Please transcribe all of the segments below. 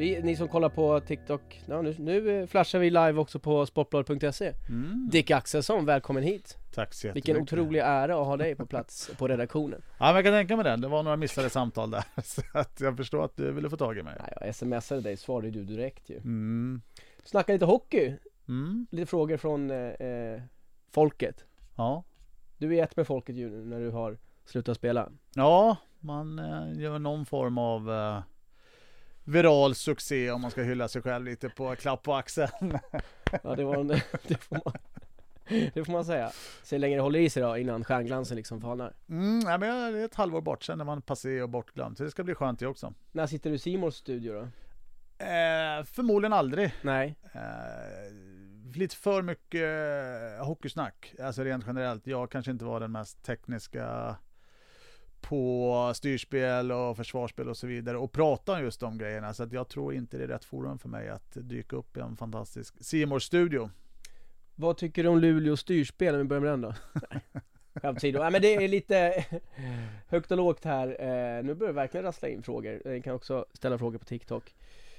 Vi, ni som kollar på TikTok, ja, nu, nu eh, flashar vi live också på sportbladet.se Mm. Dick Axelsson, välkommen hit! Tack så Vilken otrolig ära att ha dig på plats på redaktionen Ja, men jag kan tänka mig det. Det var några missade samtal där. Så att jag förstår att du ville få tag i mig. Nej, Jag smsade dig, svarade du direkt ju Mm. Snacka lite hockey, Mm. lite frågor från eh, eh, folket Ja. Du är ett med folket ju när du har slutat spela ja, man eh, gör någon form av eh, viral succé om man ska hylla sig själv lite på klapp på axeln. Ja det var en, det får man Det får man säga Se länge det håller i sig då innan stjärnglansen liksom falnar Mm, nej, men jag- det är ett halvår bort sen när man passé och bortglömd. Så det ska bli skönt det också. När sitter du i Simons studio då? Eh, förmodligen aldrig. Nej, Eh, lite för mycket eh, hockeysnack, alltså rent generellt. Jag kanske inte var den mest tekniska på styrspel och försvarsspel och så vidare och prata just om grejerna. Så att jag tror inte det är rätt forum för mig att dyka upp i en fantastisk C studio Vad tycker du om Luleå styrspel om vi börjar med den då? Skämt. Nej men det är lite högt och lågt här. Eh, nu börjar det verkligen rassla in frågor. Ni kan också ställa frågor på TikTok.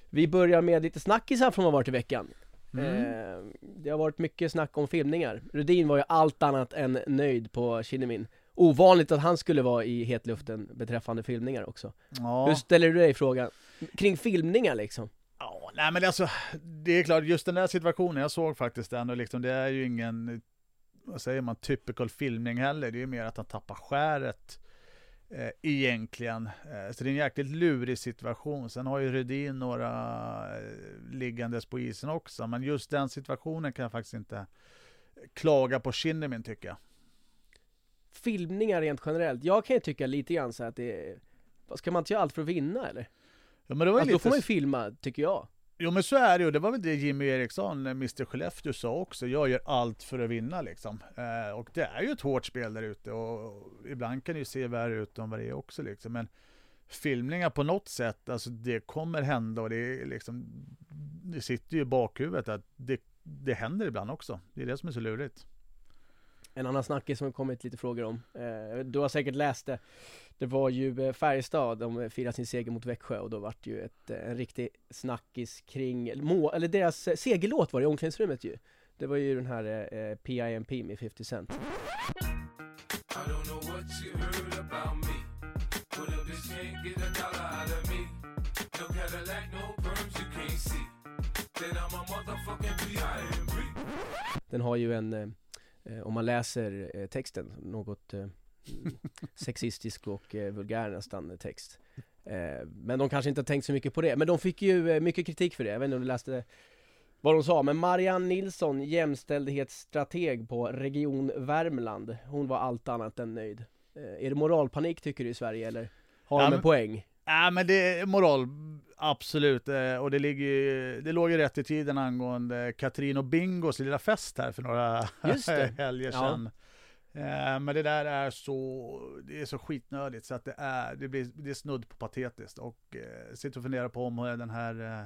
Vi börjar med lite snackisar från vad varit i veckan. Eh, det har varit mycket snack om filmningar. Rudin var ju allt annat än nöjd på Kinnamin. Ovanligt att han skulle vara i hetluften beträffande filmningar också. Ja. Hur ställer du dig i frågan? Kring filmningar liksom? Ja, nej men alltså, det är klart, just den där situationen, jag såg faktiskt den och liksom, det är ju ingen, vad säger man, typical filmning heller. Det är ju mer att han tappar skäret eh, egentligen. Eh, så det är en jäkligt lurig situation. Sen har ju Rudin några eh, liggandes på isen också, men just den situationen kan jag faktiskt inte klaga på Kinnamin tycker jag. Filmningar rent generellt, jag kan ju tycka lite grann så att det är... vad Ska man inte göra allt för att vinna eller? Ja, men det var Alltså, då lite får man ju filma, tycker jag. Jo men så är det ju, det var väl det Jimmy Eriksson, Mr Skellefteå sa också, jag gör allt för att vinna liksom. Eh, och det är ju ett hårt spel där ute och ibland kan det ju se värre ut än vad det är också liksom. Men filmningar på något sätt, alltså det kommer hända och det är liksom, det sitter ju i bakhuvudet att det, det händer ibland också. Det är det som är så lurigt. En annan snackis som det kommit lite frågor om. Eh, du har säkert läst det. Det var ju eh, Färjestad, de firade sin seger mot Växjö och då vart ju ett, eh, en riktig snackis kring, må, eller deras segerlåt var det i omklädningsrummet ju. Det var ju den här eh, PIMP med 50 Cent. Den har ju en, om man läser eh, texten, något eh, sexistisk och eh, vulgär nästan eh, text. Eh, men de kanske inte har tänkt så mycket på det. Men de fick ju eh, mycket kritik för det. Jag vet inte om du läste vad de sa, men Marianne Nilsson, jämställdhetsstrateg på Region Värmland, hon var allt annat än nöjd. Eh, är det moralpanik tycker du i Sverige eller har Ja, de en men- poäng? Ja men det är moral, absolut. Eh, Och det, ligger, det låg ju rätt i tiden angående Katrin och Bingos lilla fest här för några helger Ja. sedan. Eh, Men det där är så, det är så skitnödigt så att det är, det blir, det är snudd på patetiskt. Och eh, sitter och funderar på om den här eh,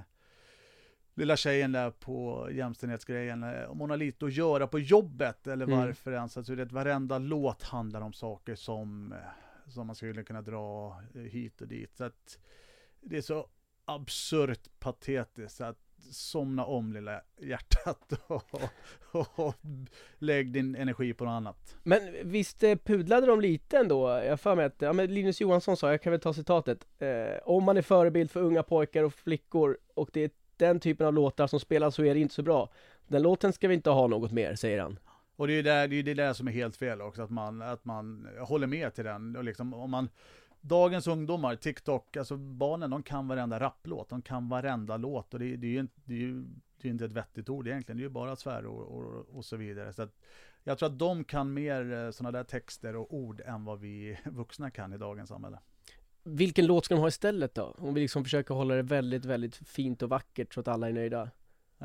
lilla tjejen där på jämställdhetsgrejen, om hon har lite att göra på jobbet eller Mm. varför ens. Alltså, det varenda låt handlar om saker som, eh, som man skulle kunna dra eh, hit och dit. Så att det är så absurt patetiskt att somna om lilla hjärtat och, och, och lägg din energi på något annat. Men visst eh, pudlade de lite ändå? Jag har för mig att, ja men Linus Johansson sa, jag kan väl ta citatet eh, Om man är förebild för unga pojkar och flickor och det är den typen av låtar som spelas så är det inte så bra Den låten ska vi inte ha något mer, säger han och det är ju där, det, är det där som är helt fel också, att man, att man håller med till den. Och liksom, om man, dagens ungdomar, TikTok, alltså barnen, de kan varenda rapplåt, de kan varenda låt. Och det, det, är, ju, inte- det är ju det är inte ett vettigt ord egentligen, det är ju bara svärord och, och, och så vidare. Så att jag tror att de kan mer eh, sådana där texter och ord än vad vi vuxna kan i dagens samhälle. Vilken låt ska de ha istället då? Om vi liksom försöker hålla det väldigt, väldigt fint och vackert så att alla är nöjda.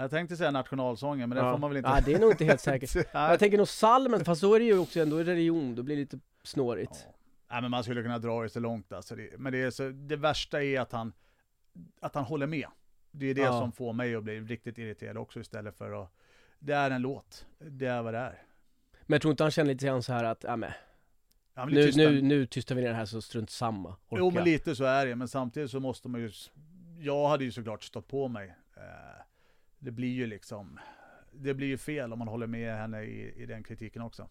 Jag tänkte säga nationalsången, men det får man väl inte... Ja, det är nog inte helt säkert. Jag tänker nog salmen, fast då är det ju också ändå religion, då blir det lite snårigt. Ja. Nej, men man skulle kunna dra det så långt alltså. Det, men det, är så, det värsta är att han, att han håller med. Det är det Ja. som får mig att bli riktigt irriterad också istället för att... Det är en låt. Det är vad det är. Men jag tror inte han känner lite grann så här att, ja men, nu, tysta- nu, nu tystar vi ner det här så strunt samma. Orka. Jo men lite så är det, men samtidigt så måste man ju... Jag hade ju såklart stått på mig. Eh, Det blir ju liksom... Det blir ju fel om man håller med henne i, i den kritiken också.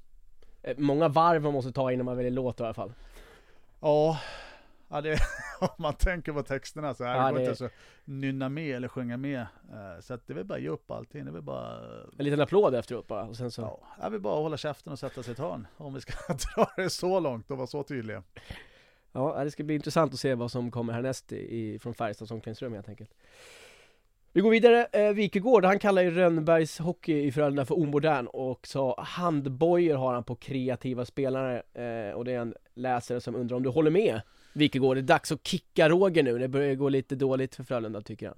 Eh, Många varv man måste ta innan man väljer låt i alla fall. Ja, ja det, om man tänker på texterna så är Ja, det går det- inte så nynna med eller sjunga med. Eh, Så att det vill bara ge upp allting. Det vill bara... En liten applåd efteråt bara, och sen så. Ja, jag vill bara hålla käften och sätta sig i ett hörn. Om vi ska dra det så långt och vara så tydliga. Ja, det ska bli intressant att se vad som kommer härnäst i, från Färjestads omklädningsrum helt enkelt. Vi går vidare, eh, Wikegård, han kallar ju Rönnbergs hockey i Frölunda för omodern och sa handbojor har han på kreativa spelare eh, och det är en läsare som undrar om du håller med Wikegård, det är dags att kicka Roger nu, det börjar gå lite dåligt för Frölunda tycker han.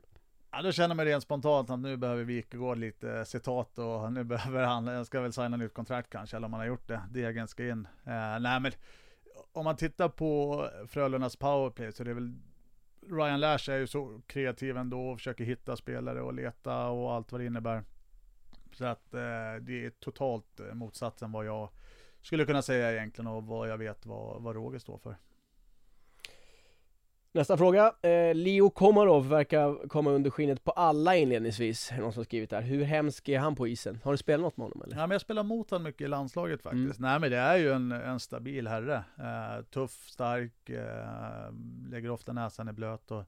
Ja, då känner man rent spontant att nu behöver Wikegård lite eh, citat och nu behöver han, jag ska väl signa nytt kontrakt kanske, eller om han har gjort det. Degen ska in. Eh, nej men, om man tittar på Frölundas powerplay så det är det väl Ryan Lash är ju så kreativ ändå och försöker hitta spelare och leta och allt vad det innebär. Så att eh, det är totalt eh, motsatsen vad jag skulle kunna säga egentligen och vad jag vet vad, vad Roger står för. Nästa fråga, eh, Leo Komarov verkar komma under skinnet på alla inledningsvis, någon som skrivit där. Hur hemsk är han på isen? Har du spelat något med honom eller? Ja, men jag spelar mot honom mycket i landslaget faktiskt. Mm. Nej men det är ju en, en stabil herre. Eh, tuff, stark, eh, lägger ofta näsan i blöt och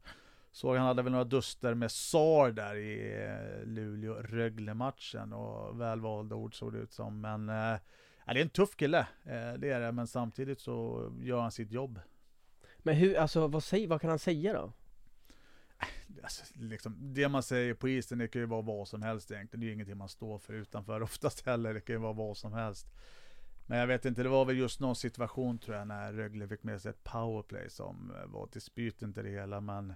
såg han hade väl några duster med SAR där i eh, Luleå-Rögle-matchen och välvalda ord såg det ut som. Men eh, det är en tuff kille, eh, det är det, men samtidigt så gör han sitt jobb. Men hur, alltså vad, säger, vad kan han säga då? Alltså, liksom, det man säger på isen, det kan ju vara vad som helst egentligen. Det är ju ingenting man står för utanför oftast heller. Det kan ju vara vad som helst. Men jag vet inte, det var väl just någon situation tror jag när Rögle fick med sig ett powerplay som eh, var dispyten till det hela. Men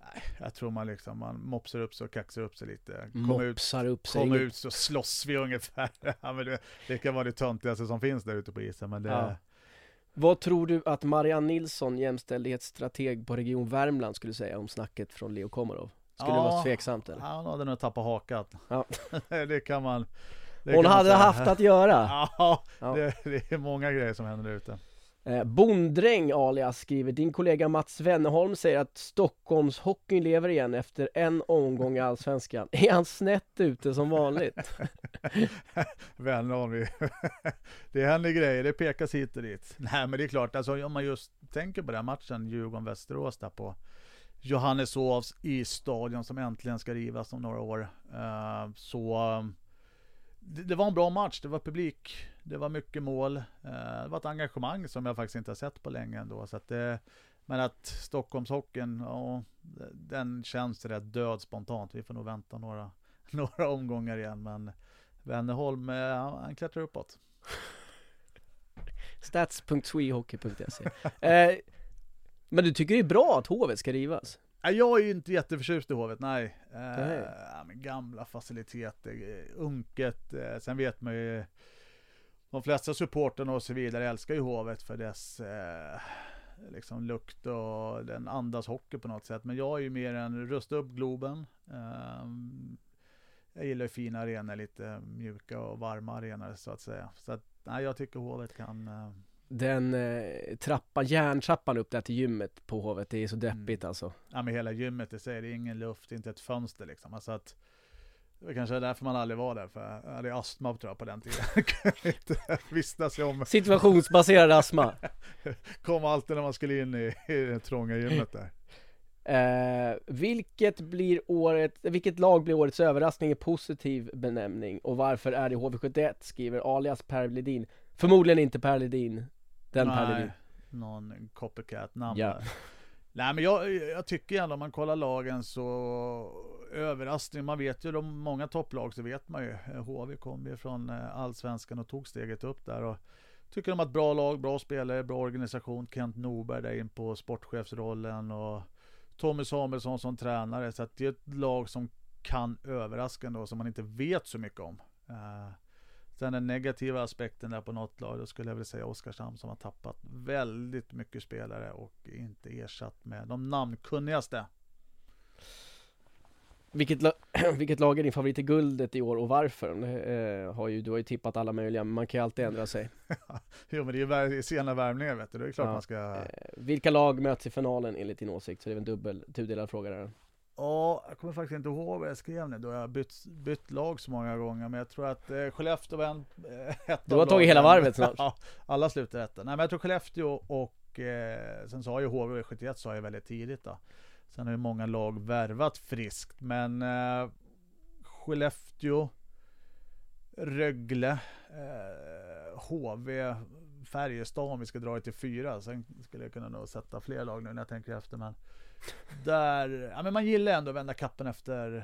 nej, jag tror man liksom, man mopsar upp sig och kaxar upp sig lite. Ut, Mopsar upp sig. kommer ut så slåss vi ungefär. ja, det, det kan vara det töntigaste som finns där ute på isen. Men det, Ja. Vad tror du att Marianne Nilsson, jämställdhetsstrateg på Region Värmland, skulle säga om snacket från Leo Komarov? Skulle det Ja. vara tveksamt eller? Han hade nog tappat hakan. Ja. det kan man. det Hon kan man hade säga. haft att göra! Ja, Ja. Det, det är många grejer som händer ute. Eh, Bonddräng alias skriver, din kollega Mats Wennerholm säger att Stockholmshockeyn lever igen efter en omgång i Allsvenskan. Är han snett ute som vanligt? Wennerholm... det händer grejer, det pekas hit och dit. Nej men det är klart, alltså, om man just tänker på den här matchen Djurgården-Västerås där på Johanneshovs i stadion som äntligen ska rivas om några år. Eh, så det, det var en bra match, det var publik, det var mycket mål, eh, det var ett engagemang som jag faktiskt inte har sett på länge ändå. Så att det, men att Stockholmshockeyn, ja, den känns rätt död spontant. Vi får nog vänta några, några omgångar igen. Men Wennerholm, eh, han han klättrar uppåt. Stats.swehockey.se eh, Men du tycker det är bra att hovet ska rivas? Jag är ju inte jätteförtjust i Hovet, nej. Eh, Nej. ja, men gamla faciliteter, eh, unket. Eh, sen vet man ju, de flesta supporterna och så vidare älskar ju Hovet för dess eh, liksom lukt och den andas hockey på något sätt. Men jag är ju mer en rusta upp Globen. Eh, jag gillar ju fina arenor, lite mjuka och varma arenor så att säga. Så att, nej, jag tycker Hovet kan eh, Den eh, trappan, järntrappan upp där till gymmet på hovet, det är så deppigt Mm. alltså ja, men hela gymmet i sig, det är ingen luft, inte ett fönster liksom. Alltså att, det var kanske är därför man aldrig var där, för jag hade astma tror jag på den tiden. Vistas om, Situationsbaserad astma kom alltid när man skulle in i, i det trånga gymmet där. eh, Vilket blir året, vilket lag blir årets överraskning i positiv benämning? Och varför är det HV71? Skriver alias Per Ledin Förmodligen inte Per Ledin Den Per Ledin någon copycat namn Ja. där. Nej men jag, jag tycker ändå om man kollar lagen så överraskning. Man vet ju de många topplag så vet man ju. HV kom ju från eh, allsvenskan och tog steget upp där. Och tycker de har ett bra lag, bra spelare, bra organisation. Kent Norberg där in på sportchefsrollen och Tommy Samuelsson som tränare. Så att det är ett lag som kan överraska ändå, som man inte vet så mycket om. Sen den negativa aspekten där på något lag, då skulle jag vilja säga Oskarshamn som har tappat väldigt mycket spelare och inte ersatt med de namnkunnigaste. Vilket, la- vilket lag är din favorit i guldet i år och varför? Eh, har ju, du har ju tippat alla möjliga, men man kan ju alltid ändra sig. Jo men det är ju sena värvningar vet du, det är klart Ja. man ska... Eh, vilka lag möts i finalen enligt din åsikt? Så det är en dubbel, tudelad fråga där. Ja, jag kommer faktiskt inte ihåg vad jag skrev nu då jag har bytt, bytt lag så många gånger. Men jag tror att eh, Skellefteå var en, eh, Du har tagit hela varvet snart. ja, alla slutar rätta. Nej men jag tror Skellefteå och eh, sen har ju HV71 sa jag väldigt tidigt då. Sen har ju många lag värvat friskt. Men eh, Skellefteå, Rögle, eh, HV, Färjestad om vi ska dra det till fyra. Sen skulle jag kunna nog sätta fler lag nu när jag tänker efter. Men där, ja men man gillar ändå att vända kappen efter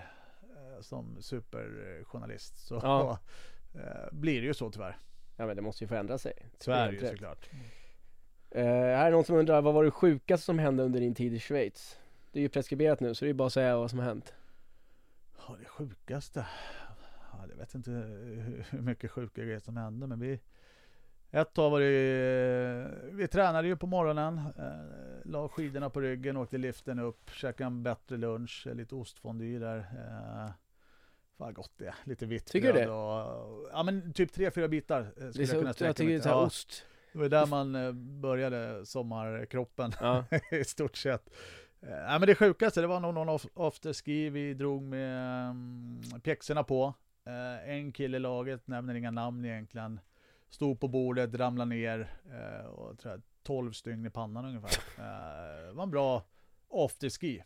eh, som superjournalist. Så Ja. eh, blir det ju så tyvärr. Ja men det måste ju få ändra sig. Så är det ju såklart. Eh, här är någon som undrar, vad var det sjukaste som hände under din tid i Schweiz? Det är ju preskriberat nu, så det är bara att säga vad som har hänt. Ja, det sjukaste. Ja, jag vet inte hur hur mycket sjuka grejer som hände, men vi ett tag var det, vi tränade ju på morgonen, eh, la skidorna på ryggen, åkte liften upp, käkade en bättre lunch, eh, lite ostfondue där. Eh, vad gott det är, lite vitt Tycker du bröd det? och, ja men typ tre, fyra bitar eh, skulle Det är jag kunna jag sträcka tycker mig det är Ja, ost. det var där man eh, började sommarkroppen. Ja. i stort sett. Eh, Nej men det sjukaste det var nog någon afterski vi drog med um, pjäxorna på. Eh, en kille i laget, nämner inga namn egentligen, stod på bordet, ramlade ner eh, och tror jag, 12 stygn i pannan ungefär. Eh, det var en bra afterski.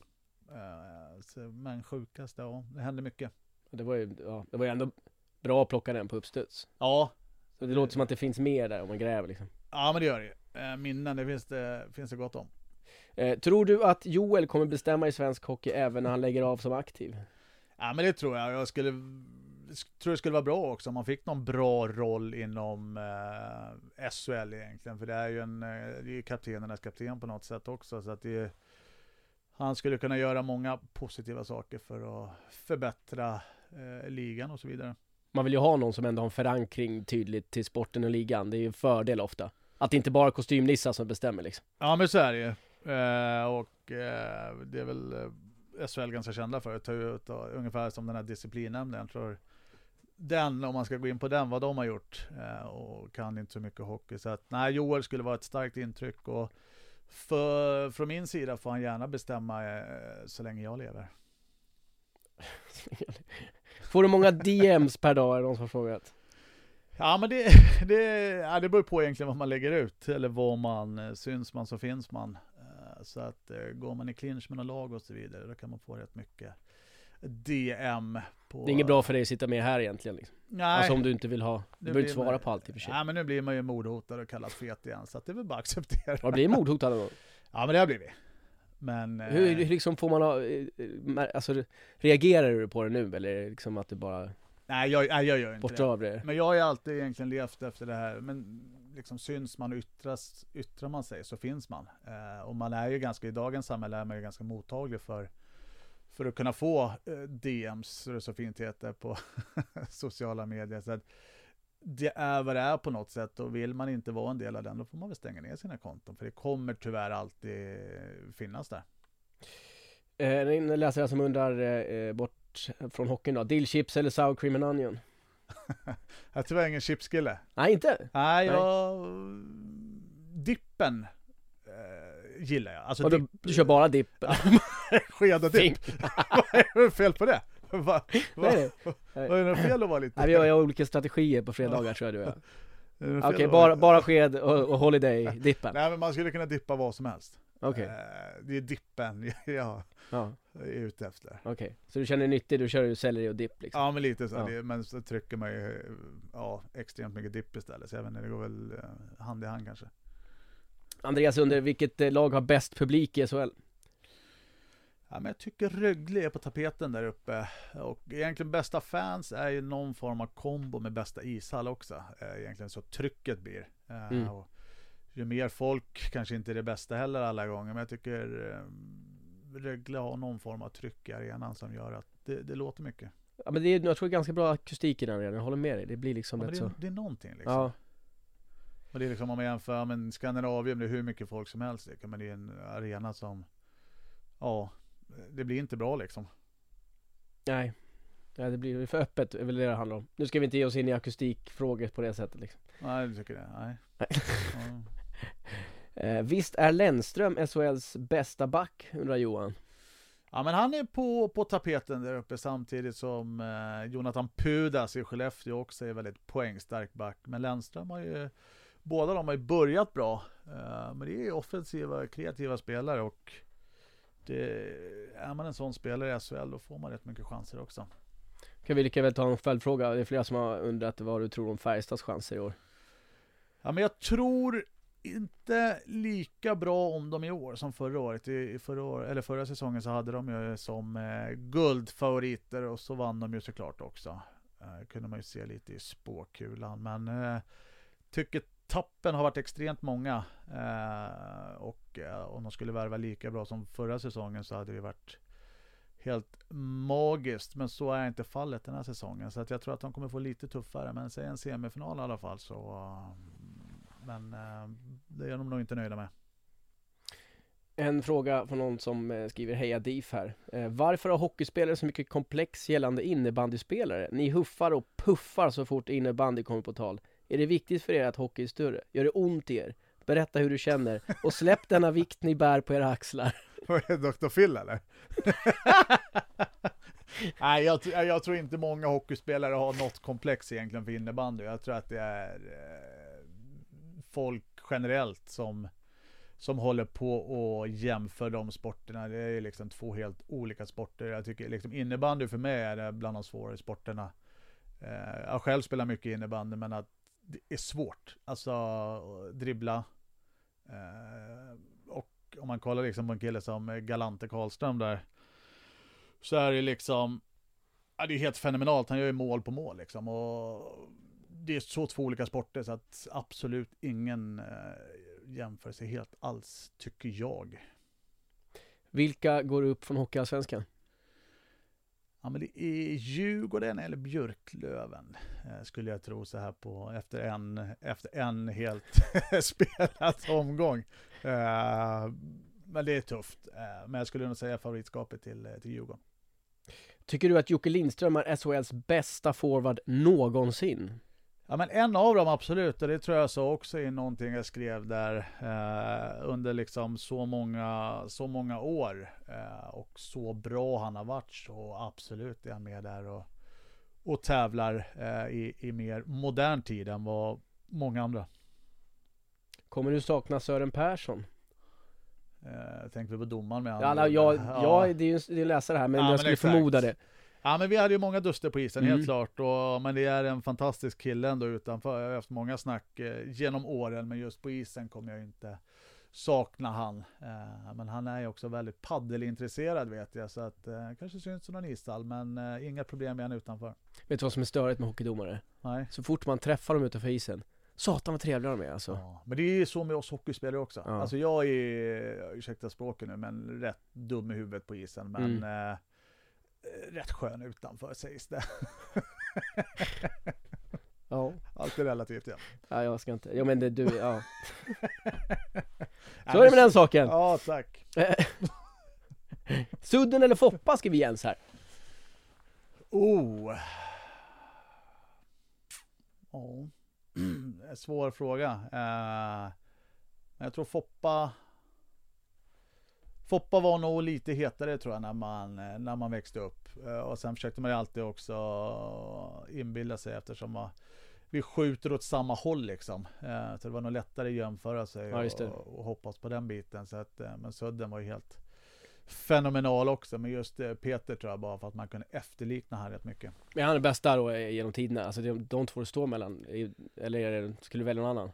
Eh, men sjukaste, ja det hände mycket. Det var ju, ja, det var ju ändå bra att plocka den på uppstuds. Ja, Så det låter som att det finns mer där om man gräver liksom. ja men det gör det ju. Eh, minnen, det finns det, finns det gott om. Eh, tror du att Joel kommer bestämma i svensk hockey även när han lägger av som aktiv? Ja men det tror jag. Jag skulle tror det skulle vara bra också om man fick någon bra roll inom eh, SHL egentligen. För det är ju en, eh, det är ju kaptenernas kapten på något sätt också. Så att det, han skulle kunna göra många positiva saker för att förbättra eh, ligan och så vidare. Man vill ju ha någon som ändå har en förankring tydligt till sporten och ligan. Det är ju en fördel ofta. Att det inte bara är kostymnissar som bestämmer liksom. Ja men så är det ju. Eh, och eh, det är väl eh, SHL ganska kända för att ta ut ungefär som den här disciplinnämnden. Jag tror den, om man ska gå in på den, vad de har gjort eh, och kan inte så mycket hockey. Så att nej, Joel skulle vara ett starkt intryck och för, från min sida får han gärna bestämma eh, så länge jag lever. Får du många DMs per dag är det någon som har frågat. Ja men det, det, ja, det beror på egentligen vad man lägger ut eller vad man eh, syns man så finns man. Eh, Så att eh, går man i clinch med några lag och så vidare då kan man få rätt mycket DM på... Det är inget bra för dig att sitta med här egentligen liksom. Nej. Alltså om du inte vill ha, du behöver inte svara man- på allt i och för sig. Nej men nu blir man ju mordhotad och kallad fet igen så att det är väl bara att acceptera. Har du blivit mordhotad någon gång? Ja men det har blivit. Men... eh, Hur, hur liksom får man ha, eh, alltså reagerar du på det nu eller är det liksom att du bara Nej jag, nej, jag gör inte bortar det. av det? Men jag har ju alltid egentligen levt efter det här. Men liksom syns man och yttras, yttrar man sig så finns man. Eh, och man är ju ganska, i dagens samhälle är man ju ganska mottaglig för, för att kunna få eh, DMs, det så fint heter, på sociala medier. Så att det är vad det är på något sätt och vill man inte vara en del av den då får man väl stänga ner sina konton. För det kommer tyvärr alltid finnas där. Eh, det är en läsare som undrar eh, bort från hockeyn då, dillchips eller sour cream and onion? Jag är tyvärr ingen chipskille. Nej inte? Nej, Nej. jag... Dippen eh, gillar jag. Alltså du, dipp, du kör bara dipp? skeda dipp. Vad är det fel på det? Va, va, Nej, nej. vad är det fel att vara lite? Nej, vi har, jag har olika strategier på fredagar tror jag du det fel Okej, att bara, bara sked och, och holiday-dippen? Nej men man skulle kunna dippa vad som helst. Okej, Eh, det är dippen jag ja, är ute efter. okej. Så du känner dig nyttig, du kör ju selleri och dipp liksom? Ja men lite så, Ja. det, men så trycker man ju ja, extremt mycket dipp istället. Så jag vet inte, det går väl eh, hand i hand kanske. Andreas undrar, vilket eh, lag har bäst publik i SHL? Ja, men jag tycker Rögle är på tapeten där uppe. Och egentligen bästa fans är ju någon form av kombo med bästa ishall också. Eh, Egentligen så trycket blir. Eh, Mm. Och ju mer folk kanske inte är det bästa heller alla gånger. Men jag tycker eh, Rögle har någon form av tryck i arenan som gör att det, det låter mycket. Ja men det är, jag tror det är ganska bra akustik i den redan, jag håller med dig. Det blir liksom Ja, rätt det, så... det är någonting liksom. Ja, Och det är liksom om man jämför med Skandinavien, det är hur mycket folk som helst. liksom. Men det är en arena som, ja, det blir inte bra liksom. nej. Ja, det blir för öppet, är väl det det handlar om. Nu ska vi inte ge oss in i akustikfrågor på det sättet liksom. Nej, du tycker det? Nej. Nej. Eh, visst är Lennström SHLs bästa back, undrar Johan? Ja men han är på, på tapeten där uppe samtidigt som eh, Jonathan Pudas i Skellefteå också är väldigt poängstark back. Men Lennström har ju, båda de har ju börjat bra. Eh, men det är ju offensiva, kreativa spelare och det, är man en sån spelare i SHL då får man rätt mycket chanser också. Kan vi lika väl ta en följdfråga? Det är flera som har undrat vad du tror om Färjestads chanser i år. Ja men jag tror inte lika bra om dem i år som förra året. I, i förra, år, eller förra säsongen så hade de ju som eh, guldfavoriter och så vann de ju såklart också. Eh, kunde man ju se lite i spåkulan. Men eh, tycker tappen har varit extremt många. Eh, och eh, om de skulle värva lika bra som förra säsongen så hade det varit helt magiskt. Men så är inte fallet den här säsongen. Så att jag tror att de kommer få lite tuffare. Men säg en semifinal i alla fall så eh, men eh, det är de nog inte nöjda med. En fråga från någon som eh, skriver Heja DIF här. Eh, varför har hockeyspelare så mycket komplex gällande innebandyspelare? Ni huffar och puffar så fort innebandy kommer på tal. Är det viktigt för er att hockey är större? Gör det ont i er? Berätta hur du känner och släpp denna vikt ni bär på era axlar. Vad är Dr. Phil eller? Nej, jag, jag tror inte många hockeyspelare har något komplex egentligen för innebandy. Jag tror att det är eh, folk generellt som, som håller på och jämför de sporterna. Det är liksom två helt olika sporter. Jag tycker liksom innebandy för mig är det bland de svårare sporterna. Eh, jag själv spelar mycket innebandy, men att det är svårt. Alltså dribbla. Eh, och om man kollar liksom på en kille som Galante Karlström där. Så är det liksom, ja, det är helt fenomenalt. Han gör ju mål på mål liksom. Och det är så två olika sporter så att absolut ingen eh, jämförelse helt alls, tycker jag. Vilka går upp från Hockeyallsvenskan? Ja men det är Djurgården eller Björklöven eh, skulle jag tro så här på efter en, efter en helt spelad omgång. Eh, men det är tufft. Eh, men jag skulle nog säga favoritskapet till, till Djurgården. Tycker du att Jocke Lindström är SHLs bästa forward någonsin? Ja men en av dem absolut, och det tror jag så också i någonting jag skrev där eh, under liksom så många, så många år eh, och så bra han har varit så absolut är han med där och, och tävlar eh, i, i mer modern tid än vad många andra. Kommer du sakna Sören Persson? Eh, tänker vi på domaren med andra Alla, jag, Ja. jag, det är ju en läsare här men Ja, jag men skulle exakt. förmoda det. Ja men vi hade ju många duster på isen Mm. helt klart. Och, men det är en fantastisk kille ändå utanför. Jag har haft många snack eh, genom åren. Men just på isen kommer jag inte sakna han. Eh, men han är ju också väldigt paddelintresserad vet jag. Så att eh, kanske syns i någon ishall. Men eh, inga problem med han utanför. Vet du vad som är störigt med hockeydomare? Nej. Så fort man träffar dem utanför isen Satan vad trevliga de är alltså Ja. Men det är ju så med oss hockeyspelare också. Ja. Alltså jag är, ursäkta språket nu, men rätt dum i huvudet på isen. Men Mm. Eh, rätt skön utanför sägs det. Ja, Allt är relativt ja. ja jag ska inte, ja men det, du, ja Så är det med den saken! Ja, tack. Sudden eller Foppa skriver Jens här Oh. Ja. En svår fråga. Men jag tror Foppa Foppa var nog lite hetare tror jag när man, när man växte upp. Eh, Och sen försökte man ju alltid också inbilla sig eftersom man, vi skjuter åt samma håll liksom. Eh, Så det var nog lättare att jämföra sig Ja, och, och hoppas på den biten. Så att, eh, men Sudden var ju helt fenomenal också. Men just Peter tror jag bara för att man kunde efterlikna han rätt mycket. Men han är bäst där då genom tiderna, alltså de, de två det står mellan, eller är det, skulle du välja någon annan?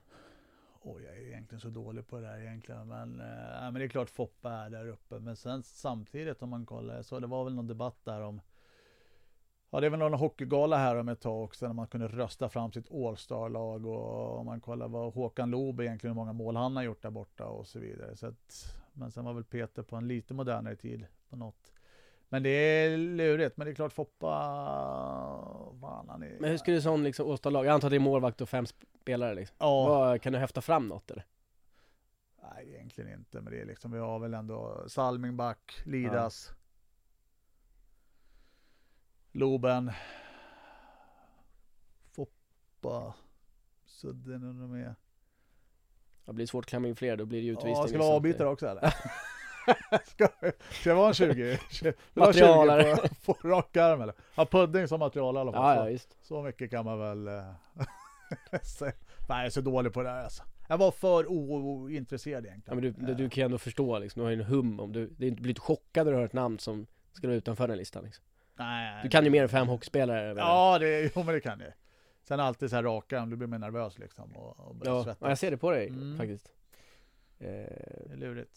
Oj jag är egentligen så dålig på det här egentligen. Men, eh, men det är klart Foppa är där uppe. Men sen samtidigt om man kollar, så det var väl någon debatt där om Ja det är väl någon hockeygala här om ett tag också när man kunde rösta fram sitt All-star-lag och om man kollar vad Håkan Loob egentligen hur många mål han har gjort där borta och så vidare. Så att, men sen var väl Peter på en lite modernare tid på något. Men det är lurigt, men det är klart Foppa, fan han är... Men hur skulle sån liksom Åstad-lag, jag antar att det är målvakt och fem spelare liksom. Ja, Vad, kan du häfta fram något eller? nej egentligen inte, men det är liksom, vi har väl ändå Salmingback, Lidas, Loben, Foppa, Sudden och de är... Det blir svårt att klämma in fler, då blir det ju utvisning. Ja, ska vi liksom. avbyta också eller? ska, ska jag vara en 20? Ska vi ha Materialare. 20 på, på rak arm eller? Ha pudding som material i alla fall. Ja, ja, just. så mycket kan man väl eh, säga. Nej, jag är så dålig på det här alltså. Jag var för ointresserad Ja, egentligen. men du, du, du kan ju ändå förstå liksom, du har ju en hum om du, inte, blir inte chockad när du hör ett namn som ska vara utanför den listan liksom. Nej, Du kan ju mer än fem hockeyspelare? Ja, det, jo, men det kan jag. Sen alltid så här raka du blir mer nervös liksom och, och börjar ja, svettas. ja, jag ser det på dig Mm. faktiskt. Eh, Det är lurigt.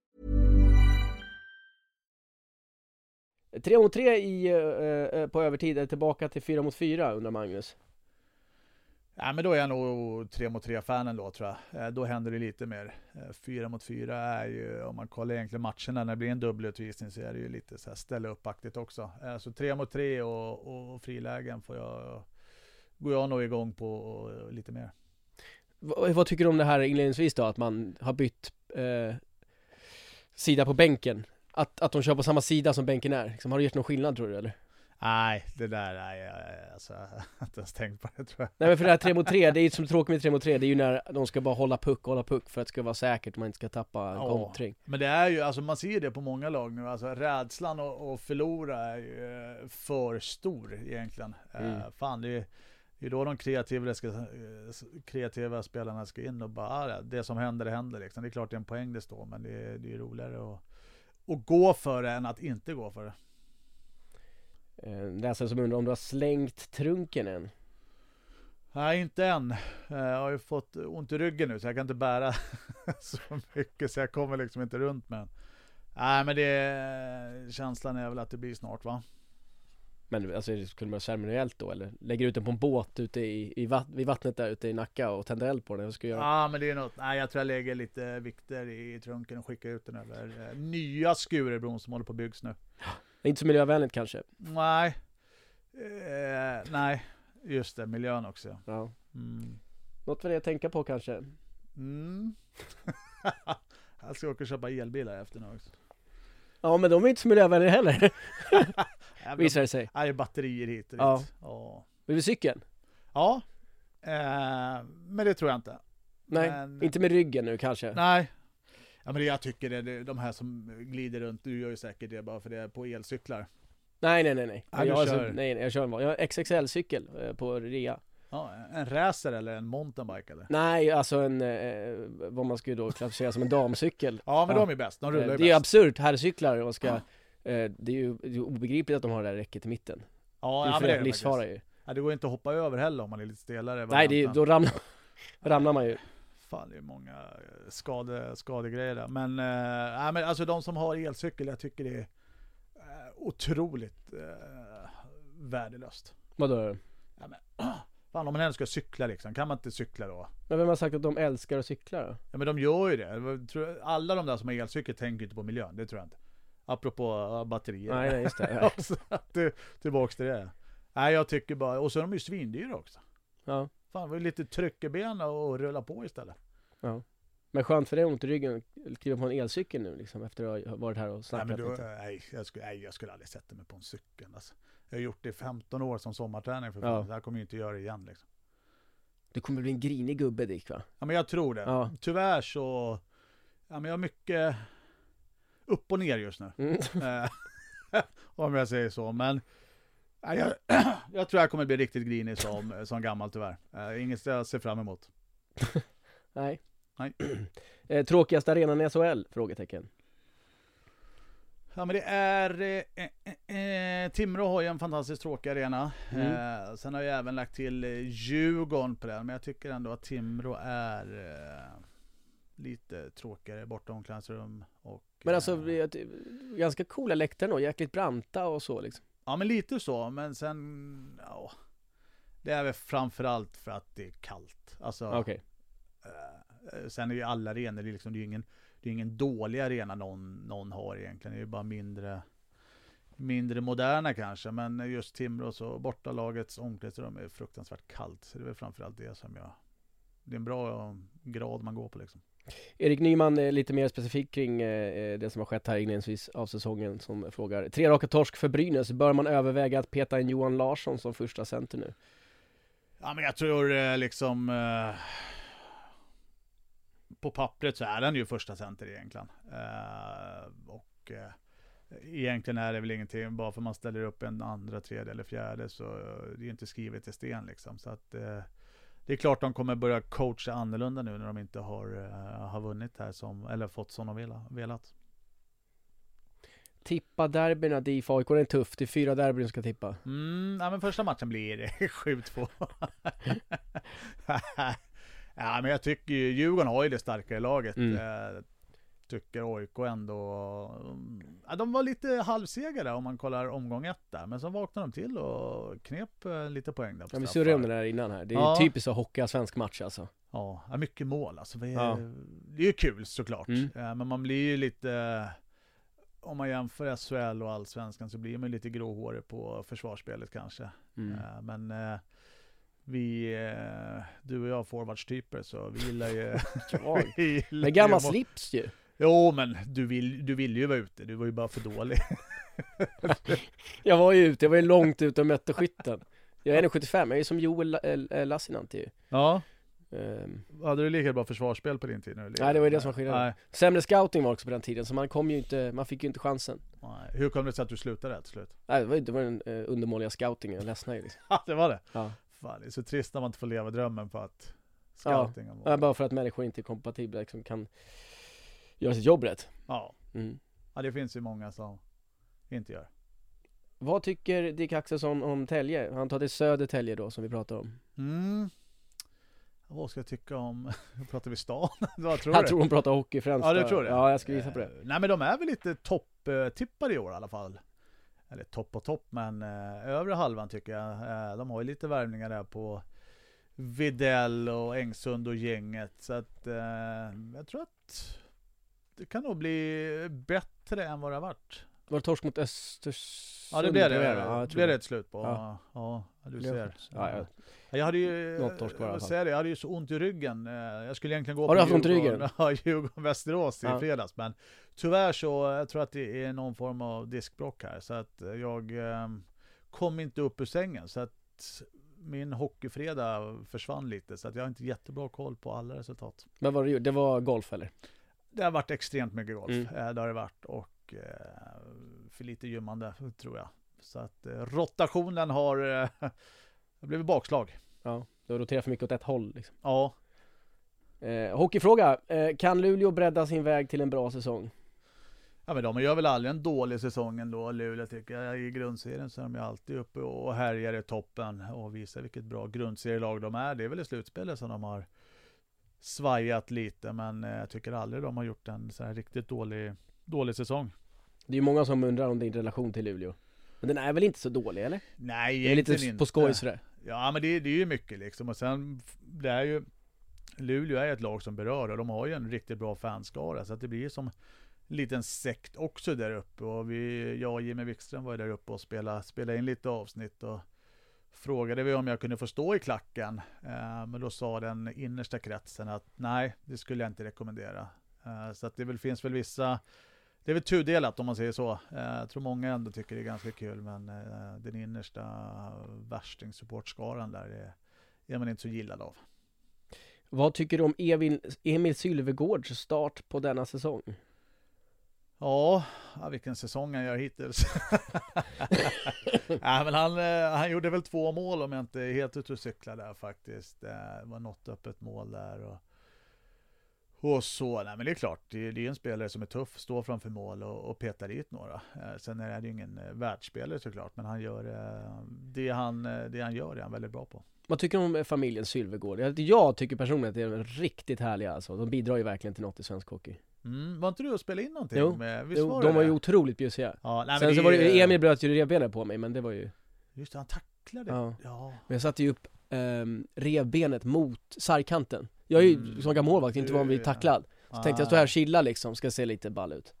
Tre mot tre i, eh, eh, på övertid, är tillbaka till fyra mot fyra undrar Magnus. Ja, men då är jag nog 3 mot 3-fanen då tror jag. Eh, Då händer det lite mer. 4 mot 4 är ju, om man kollar egentligen matcherna, när det blir en dubbelutvisning så är det ju lite så här ställa upp-aktigt också. Eh, Så 3 mot 3 och, och frilägen får jag, går jag nog igång på och lite mer. V- vad tycker du om det här inledningsvis då, att man har bytt eh, sida på bänken? Att, att de kör på samma sida som bänken är, liksom, har det gjort någon skillnad tror du eller? Nej, det där, nej, alltså, jag har inte ens tänkt på det tror jag. Nej men för det här 3 mot 3, det är ju som tråkigt med 3 mot 3, det är ju när de ska bara hålla puck, hålla puck för att det ska vara säkert och man inte ska tappa Ja. kontring. Men det är ju, alltså man ser det på många lag nu, alltså rädslan att, förlora är ju eh, för stor egentligen. Mm. Eh, fan, det är det är då de kreativa, ska, eh, kreativa spelarna ska in och bara, ah, det som händer, det händer liksom. Det är klart det är en poäng det står, men det är, det är roligare att, att gå för det än att inte gå för det. Eh, läsare som undrar om du har slängt trunken än? Nej, inte än. Eh, Jag har ju fått ont i ryggen nu så jag kan inte bära så mycket så jag kommer liksom inte runt med den. Nej men det, känslan är väl att det blir snart va? Men alltså skulle man ceremoniellt då eller? Lägger ut den på en båt ute i, i vatt, vid vattnet där ute i Nacka och tänder eld på den? Vad ska jag göra? Ja men det är något, nej jag tror jag lägger lite vikter i trunken och skickar ut den över eh, nya Skurebron som håller på att byggs nu. Det är inte så miljövänligt kanske? Nej, eh, nej just det, miljön också. Ja. Mm. Något för dig att tänka på kanske? Mm. jag ska åka och köpa elbilar efter nu också. Ja men de är inte så miljövänliga heller, visar det sig. Ja, det är batterier hit och dit. Ja. Ja. Du cykeln? Ja, eh, men det tror jag inte. Nej, Men- inte med ryggen nu kanske? Nej. Ja, men det jag tycker det, det, de här som glider runt, du gör ju säkert det bara för det är på elcyklar. Nej nej nej nej, Ja, jag, har alltså, kör. nej, nej jag kör en jag har XXL-cykel eh, på rea Ja, en racer eller en mountainbike eller? Nej, alltså en, eh, vad man skulle då klassificera som en damcykel Ja, men Ja. de är bäst. De rullar Eh, ju Det är ju bäst. absurt, herrcyklar och ska Ja. eh, Det är ju det är obegripligt att de har det där räcket i mitten Ja, Det är ja, det är det livsfara ju Ja, det går inte att hoppa över heller om man är lite stelare. Nej, det är, då ramlar, ramlar man ju Fan, det är många eh, skade, skadegrejer där. Men, eh, nej, men alltså de som har elcykel, jag tycker det är eh, otroligt eh, värdelöst. Vadå? Ja, men, Fan om man ändå ska cykla liksom, kan man inte cykla då? Men vem har sagt att de älskar att cykla då? Ja men de gör ju det. Alla de där som har elcykel tänker inte på miljön, det tror jag inte. Apropå batterier. Nej, nej just det. Ja. Att det- Tillbaks till det. Nej jag tycker bara, och så är de ju svindyra också. ja. Fan, det var lite tryck i benen och rulla på istället. Men skönt för dig ont i ryggen, att kliva på en elcykel nu liksom efter att ha varit här och Nej, snackat men då, lite. nej, jag skulle, nej, jag skulle aldrig sätta mig på en cykel. Alltså. Jag har gjort det i 15 år som sommarträning för fan. Ja. Så här kommer jag inte göra det igen liksom. Du kommer bli en grinig gubbe Dick va? Ja men jag tror det. Ja. Tyvärr så, ja men jag har mycket upp och ner just nu. Mm. Eh, Om jag säger så. Men nej, jag, jag tror jag kommer bli riktigt grinig som, som gammal tyvärr. Eh, Inget jag ser fram emot. Nej. Nej. Eh, tråkigaste arenan i SHL? Frågetecken. Ja men det är, eh, eh, eh, Timrå har ju en fantastiskt tråkig arena. Mm. Eh, sen har jag även lagt till eh, Djurgården på den, men jag tycker ändå att Timrå är eh, lite tråkigare borta omklädningsrum. Och, Men alltså, eh, ganska coola läktare då, jäkligt branta och så liksom. Ja men lite så, men sen, ja. Det är väl framförallt för att det är kallt. Alltså, Okej. eh, sen är ju alla arenor, det är liksom, det är ju ingen, det är ingen dålig arena någon, någon har egentligen. Det är bara mindre, mindre moderna kanske. Men just Timrå så, bortalagets omklädningsrum är fruktansvärt kallt. Så det är väl framförallt det som jag, det är en bra grad man går på liksom. Erik Nyman är lite mer specifik kring eh, det som har skett här inledningsvis av säsongen som frågar Tre raka torsk för Brynäs, bör man överväga att peta in Johan Larsson som första center nu? Ja men jag tror eh, liksom eh, På pappret så är han ju första center egentligen. Eh, och eh, egentligen är det väl ingenting, bara för man ställer upp en andra, tredje eller fjärde så eh, det är inte skrivet i sten liksom. Så att det är klart de kommer börja coacha annorlunda nu när de inte har, har vunnit här som, eller fått som de vela- velat. Tippa derbyna, DIF AIK, det är tufft, det är fyra derbyn ska tippa Mm, ja, men första matchen blir det 7-2. ja, men jag tycker ju Djurgården har ju det starkare laget. Mm. Eh, tycker AIK ändå. mm, Ja, de var lite halvsegare om man kollar omgång ett där. Men så vaknade de till och knep eh, lite poäng där på Ja, vi surrade om det där innan här, det är Ja. typiskt så hockey svensk match alltså Ja, mycket mål alltså. Det är, Ja. det är ju kul såklart. Mm. Eh, Men man blir ju lite, om man jämför SHL och Allsvenskan så blir man lite gråhårig på försvarsspelet kanske. mm. Men vi, eh, du och jag forwardstyper så vi gillar ju... Vi gillar Med gammal ju- slips ju Jo men du vill, du vill ju vara ute, du var ju bara för dålig. Jag var ju ute, jag var ju långt ute och mötte skytten Jag är 1,75, jag är som Joel La- Lassinantti ju ja, Ehm, hade du lika bra försvarsspel på din tid nu? Nej, det var ju det som var skillnaden. Sämre scouting var också på den tiden, så man kom ju inte, man fick ju inte chansen nej. Hur kom det sig att du slutade till slut? Nej, det var ju det var den eh, undermåliga scoutingen, jag ledsnade ju liksom. Det var det? Ja. Fan, det är så trist när man inte får leva drömmen på att Ja. scoutingen var... Ja, bara för att människor inte är kompatibla liksom kan göra sitt jobb rätt Ja. mm. ja, det finns ju många som inte gör. Vad tycker Dick Axelsson om Tälje? Han tar till Södertälje då, som vi pratar om Mm. Vad ska jag tycka om, pratar vi stan? Vad tror Jag du? tror hon pratar hockey främst Ja, det tror jag. Ja, jag ska gissa på det Eh, Nej, men de är väl lite topptippade i år i alla fall. Eller topp och topp, men eh, övre halvan tycker jag. Eh, de har ju lite värvningar där på Videll och Engsund och gänget. Så att eh, jag tror att det kan nog bli bättre än vad det har varit. Var det torsk mot Östersund? Ja, det blev det. jag, Ja, det jag blev det det. ett slut på. Ja. Ja, du ser. det. Ja, ja. Ja, Jag hade ju, Något torsk var det i alla jag säger det, jag hade ju så ont i ryggen. Eh, Jag skulle egentligen gå Har på du haft ont i ryggen? Ja, Djurgården-Västerås i fredags. Men tyvärr så, jag tror att det är någon form av diskbråck här. Så att jag eh, kom inte upp ur sängen. Så att min hockeyfredag försvann lite. Så att jag har inte jättebra koll på alla resultat. Men vad du det var golf eller? Det har varit extremt mycket golf. Mm. Eh, Det har det varit. Och eh, för lite gymmande tror jag. Så att eh, rotationen har eh, blivit bakslag. Ja, det roterar för mycket åt ett håll liksom. Ja, Eh, hockeyfråga, eh, kan Luleå bredda sin väg till en bra säsong? Ja men de gör väl aldrig en dålig säsong ändå, Luleå tycker jag. I grundserien så är de ju alltid uppe och härjar i toppen och visar vilket bra grundserielag de är. Det är väl i slutspelet som de har svajat lite, men jag tycker aldrig de har gjort en så här riktigt dålig, dålig säsong. Det är ju många som undrar om din relation till Luleå Men den är väl inte så dålig eller? Nej, Det är lite egentligen på inte. skoj sådär Ja men det, det är ju mycket liksom och sen det är ju Luleå är ett lag som berör och de har ju en riktigt bra fanskara så att det blir som en liten sekt också där uppe och vi, jag och Jimmy Wikström var ju där uppe och spelade, spelade in lite avsnitt och frågade vi om jag kunde få stå i klacken. Eh, men då sa den innersta kretsen att nej, det skulle jag inte rekommendera. Eh, så att det väl, finns väl vissa det är väl tudelat om man säger så. Eh, Jag tror många ändå tycker det är ganska kul men eh, den innersta värsting-supportskaran där är, är man inte så gillad av. Vad tycker du om Emil, Emil Sylvegårds start på denna säsong? Ja, vilken säsong han gör hittills. ja, men han, eh, han gjorde väl två mål om jag inte är helt ute och cyklar där faktiskt. Det var något öppet mål där. Och, och så, nej men det är klart, det, det är en spelare som är tuff, står framför mål och, och petar dit några. Eh, sen är det ju ingen eh, världsspelare såklart, men han gör eh, det han, det han gör är han väldigt bra på. Vad tycker du om familjen Sylvegård? Jag- Jag tycker personligen att det är riktigt härliga alltså. De bidrar ju verkligen till något i svensk hockey. Mm, var inte du och spelade in någonting? Jo, med, visst Jo, var de det var det? ju otroligt bjussiga. Ja, nej, Sen så är- var det, Emil bröt ju revbenet på mig, men det var ju... Just det, han tacklade. Ja. ja. Men jag satte ju upp um, revbenet mot sargkanten. Jag är ju Mm. som målvakt inte van vid tacklad. Så tänkte jag stå här och chilla liksom, ska se lite ball ut.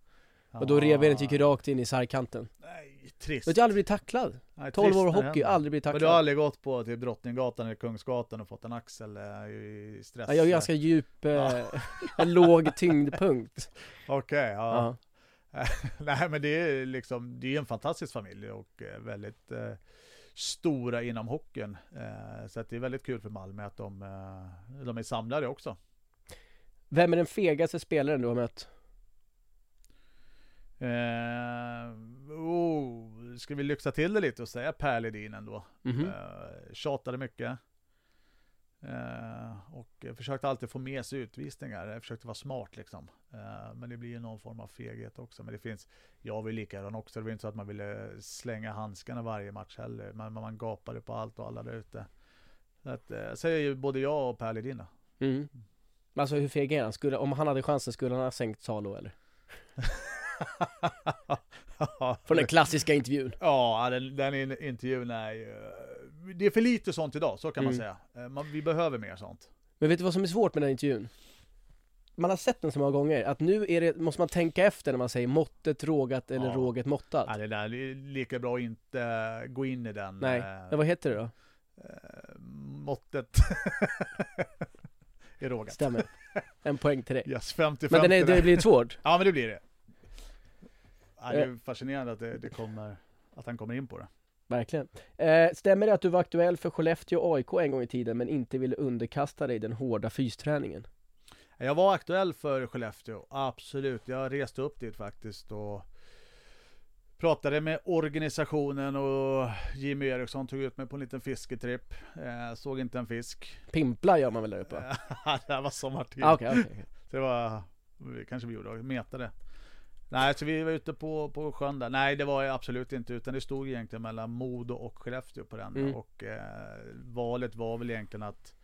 Och då revbenet gick ju rakt in i sargkanten. Nej, trist. Jag har aldrig blivit tacklad. Nej, 12 trist år hockey, aldrig blivit Men tacklad. du har aldrig gått på typ Drottninggatan eller Kungsgatan och fått en axel eh, i stress? Ja, jag har ganska djup, eh, en låg tyngdpunkt. Okej, ja. Ja. Nej men det är liksom, det är en fantastisk familj och eh, väldigt eh, stora inom hockeyn. Eh, så att det är väldigt kul för Malmö att de, eh, de är samlade också. Vem är den fegaste spelaren du har mött? Eh, oh, ska vi lyxa till det lite och säga Per Ledin ändå. Mhm. Eh, tjatade mycket. Eh, och jag försökte alltid få med sig utvisningar. Jag försökte vara smart liksom. Eh, men det blir ju någon form av feghet också. Men det finns, jag var ju likadan också. Det var inte så att man ville slänga handskarna varje match heller. Men man gapade på allt och alla där ute. Så att, eh, säger ju både jag och Per Ledin. Mm. Alltså hur feg är han? Skulle, om han hade chansen skulle han ha sänkt Salo eller? Från den klassiska intervjun. Ja, den, den in- intervjun är ju... Det är för lite sånt idag, så kan man Mm. säga. Eh, Man, vi behöver mer sånt. Men vet du vad som är svårt med den intervjun? Man har sett den så många gånger, att nu det, måste man tänka efter när man säger måttet rågat eller Ja. råget måttat. Ja, det där är lika bra att inte gå in i den. Nej, eh, vad heter det då? eh, måttet. är rågat. Stämmer. En poäng till dig. Yes, 50-50. Men den är, det blir svårt. Ja, men det blir det. Ja, det Eh. är fascinerande att det, det kommer, att han kommer in på det. Verkligen. Eh, stämmer det att du var aktuell för Skellefteå och AIK en gång i tiden men inte ville underkasta dig den hårda fysträningen? Jag var aktuell för Skellefteå, absolut. Jag reste upp dit faktiskt och pratade med organisationen och Jimmy Eriksson tog ut mig på en liten fisketripp. Eh, såg inte en fisk. Pimpla gör man väl där uppe? det här var sommartid. Ah, okej, okej. Det var, kanske vi gjorde, metade. Nej, så vi var ute på, på sjön där. Nej, det var jag absolut inte, utan det stod egentligen mellan Modo och Skellefteå på den. Mm. Och eh, valet var väl egentligen att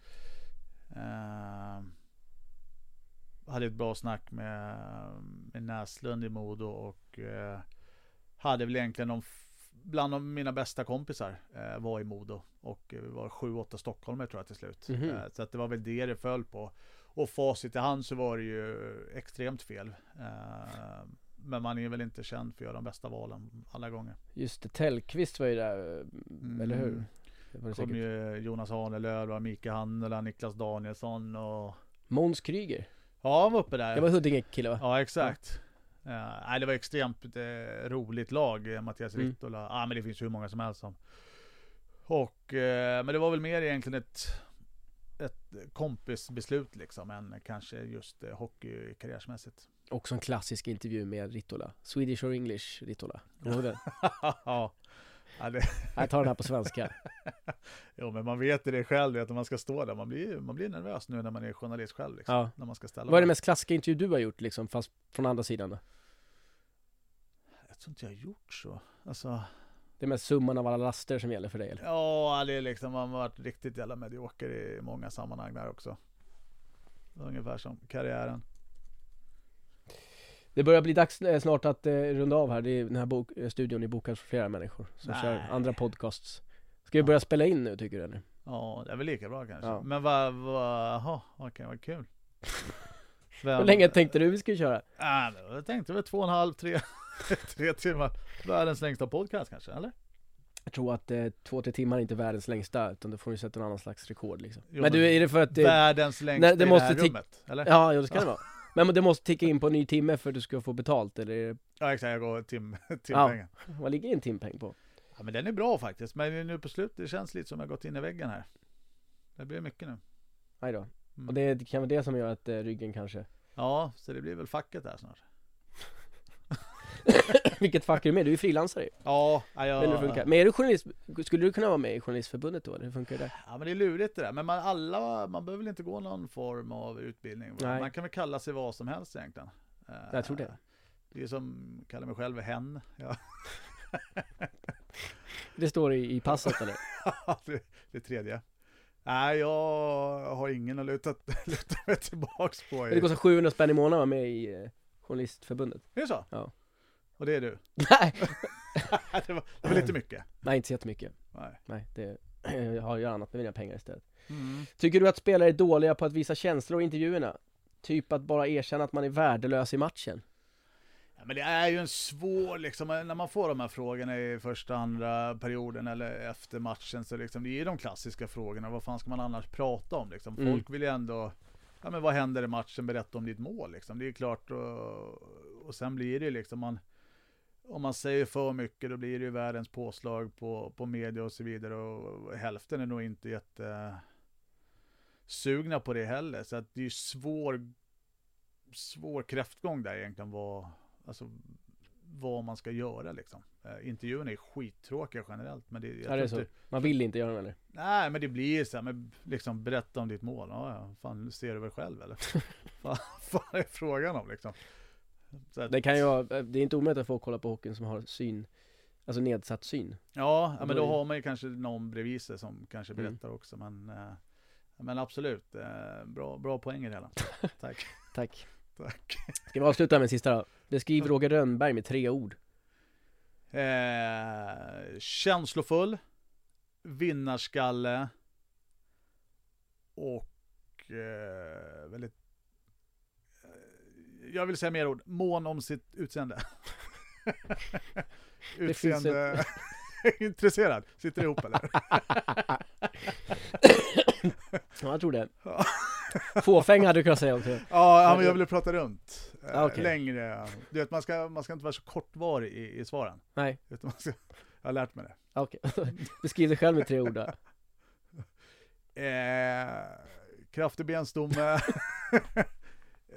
eh, hade ett bra snack med, med Näslund i Modo och eh, hade väl egentligen de, bland de mina bästa kompisar eh, var i Modo och eh, vi var sju, åtta stockholmare tror jag till slut. Mhm. Eh, så att det var väl det det föll på. Och facit i hand så var det ju extremt fel. Men man är väl inte känd för att göra de bästa valen alla gånger. Just det, Tellqvist var ju där, eh, eller hur? Det var det kom ju Jonas Hahnelöv, Mika Hannela, Niklas Danielsson och Måns Kryger, Ja, han var uppe där. det var Huddinge-kille va? Ja, exakt. Ja, nej, det var extremt eh, roligt lag, eh, Mattias Mm. Rittola. Ja, men det finns ju hur många som helst som. Och, eh, men det var väl mer egentligen ett, ett kompisbeslut liksom, än kanske just hockey karriärsmässigt. Också en klassisk intervju med Ritola. Swedish or English Ritola. Kommer du ja. Ja, det, Jag tar den här på svenska. jo, men man vet ju det själv, vet, när man ska stå där. Man blir, man blir nervös nu när man är journalist själv. Liksom, Ja. När man ska ställa Vad är frågor. mest klassiska intervju du har gjort liksom, fast från andra sidan då? Jag tror inte jag har gjort så. Alltså, Det är mest summan av alla laster som gäller för dig eller? Ja, det är liksom, man har varit riktigt jävla medioker i många sammanhang där också. Ungefär som karriären. Det börjar bli dags eh, snart att eh, runda av här. Det är, den här bok, eh, studion är bokad för flera människor som Nej. kör andra podcasts. Ska vi börja spela in nu tycker du eller? Ja, det är väl lika bra kanske. Ja. Men vad, vad, jaha, okej, vad kul. Vem- Hur länge tänkte du vi skulle köra? Ah, jag tänkte väl två och en halv, tre, tre timmar. Världens längsta podcast kanske, eller? Jag tror att eh, två, tre timmar är inte världens längsta, utan då får vi sätta en annan slags rekord liksom. Jo, men du, är det för att det... Världens längsta Nej, det i måste det här rummet, eller? Ja, ja det ska det vara. Men det måste ticka in på en ny timme för att du ska få betalt, eller. Ja exakt, jag går tim, Ja. timpengen. vad ligger en timpeng på? Ja. men den är bra faktiskt, men nu på slutet, det känns lite som jag gått in i väggen här. Det blir mycket nu. Nej då. Mm. Och det kan vara det som gör att eh, ryggen kanske... Ja, så det blir väl facket där snart. Vilket fack är du med? Du är ju frilansare Ja, ja, Men det funkar. Men är du journalist, skulle du kunna vara med i Journalistförbundet då? eller Hur funkar det? Ja men det är lurigt det där, men man, alla, man behöver väl inte gå någon form av utbildning. Nej. Man kan väl kalla sig vad som helst egentligen. Eh, Jag tror det. Det är som, kallar mig själv hen. Ja, Det står i, i passet eller? det, det tredje. Nej, jag har ingen att luta, luta mig tillbaks på. Men det I. kostar 700 spänn i månaden att vara med i eh, Journalistförbundet. Är det så? Ja. Och det är du? Nej! det, var, det var lite mycket. Nej, inte så jättemycket. Nej. Nej, det, jag har ju annat med mina pengar istället. Mm. Tycker du att spelare är dåliga på att visa känslor i intervjuerna? Typ att bara erkänna att man är värdelös i matchen? Ja, men det är ju en svår, liksom, när man får de här frågorna i första, andra perioden eller efter matchen så liksom, det är ju de klassiska frågorna. Vad fan ska man annars prata om liksom? Mm. Folk vill ju ändå, ja men vad händer i matchen? Berätta om ditt mål liksom. Det är klart och, och sen blir det ju liksom, man, om man säger för mycket då blir det ju världens påslag på, på media och så vidare och hälften är nog inte jätte sugna på det heller. Så att det är ju svår, svår kräftgång där egentligen vad, alltså, vad man ska göra liksom. Eh, intervjuerna är skittråkiga generellt. Men det, jag Ja, det är så. inte- Man vill inte göra det eller? Nej men det blir så här, men liksom berätta om ditt mål. Ja, ja, fan ser du väl själv eller? vad fan är frågan om liksom? Att, Det kan ju vara, det är inte omöjligt att få kolla på hockeyn som har syn, alltså nedsatt syn. Ja, men då har man ju kanske någon bredvid sig som kanske Mm. berättar också. Men, eh, men absolut, eh, bra, bra poäng i det hela. Tack. Tack. Tack. Ska vi avsluta med en sista då? Beskriv Roger Rönnberg med tre ord. Eh, känslofull, vinnarskalle och eh, väldigt eh, jag vill säga mer ord, mån om sitt utseende. utseende intresserad, sitter ihop eller? Ja, jag tror det. Fåfäng hade du kunnat säga också. Ja, ja men jag ville prata runt. Eh, okej. Längre. Du vet, man ska, man ska inte vara så kortvarig i, i svaren. Nej, Utan man ska, jag har lärt mig det. okej. Beskriv dig själv med tre ord då. Eh, kraftig benstomme.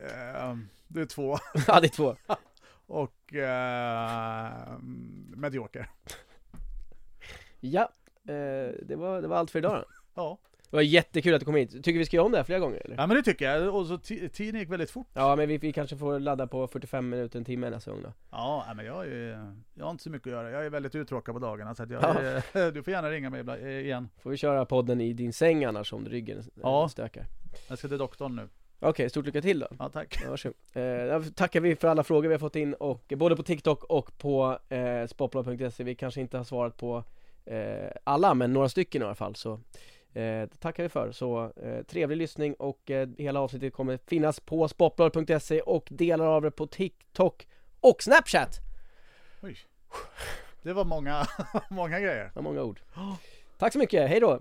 eh, det är två. Ja, det är två. Och eh, medioker. Ja, eh, det, var, det var allt för idag då. Ja. Det var jättekul att du kom hit. Tycker vi ska göra om det här flera gånger eller? ja, men det tycker jag. Och så ti- tiden gick väldigt fort. Ja, men vi, vi kanske får ladda på 45 minuter, en timme nästa gång då. Ja, nej, men jag, är, jag har inte så mycket att göra. Jag är väldigt uttråkad på dagarna. Så att jag, Ja. är- du får gärna ringa mig ibland- igen. Får vi köra podden i din säng annars om ryggen Ja. stökar. Jag ska till doktorn nu. Okej, stort lycka till då. Ja, tack. Ja, varsågod. Eh, då tackar vi för alla frågor vi har fått in och både på TikTok och på eh, sportbladet.se. Vi kanske inte har svarat på eh, alla, men några stycken i alla fall. Så eh, tackar vi för. Så eh, trevlig lyssning och eh, hela avsnittet kommer finnas på sportbladet.se och delar av det på TikTok och Snapchat. Oj. Det var många, många grejer. Det var många ord. Tack så mycket, hej då!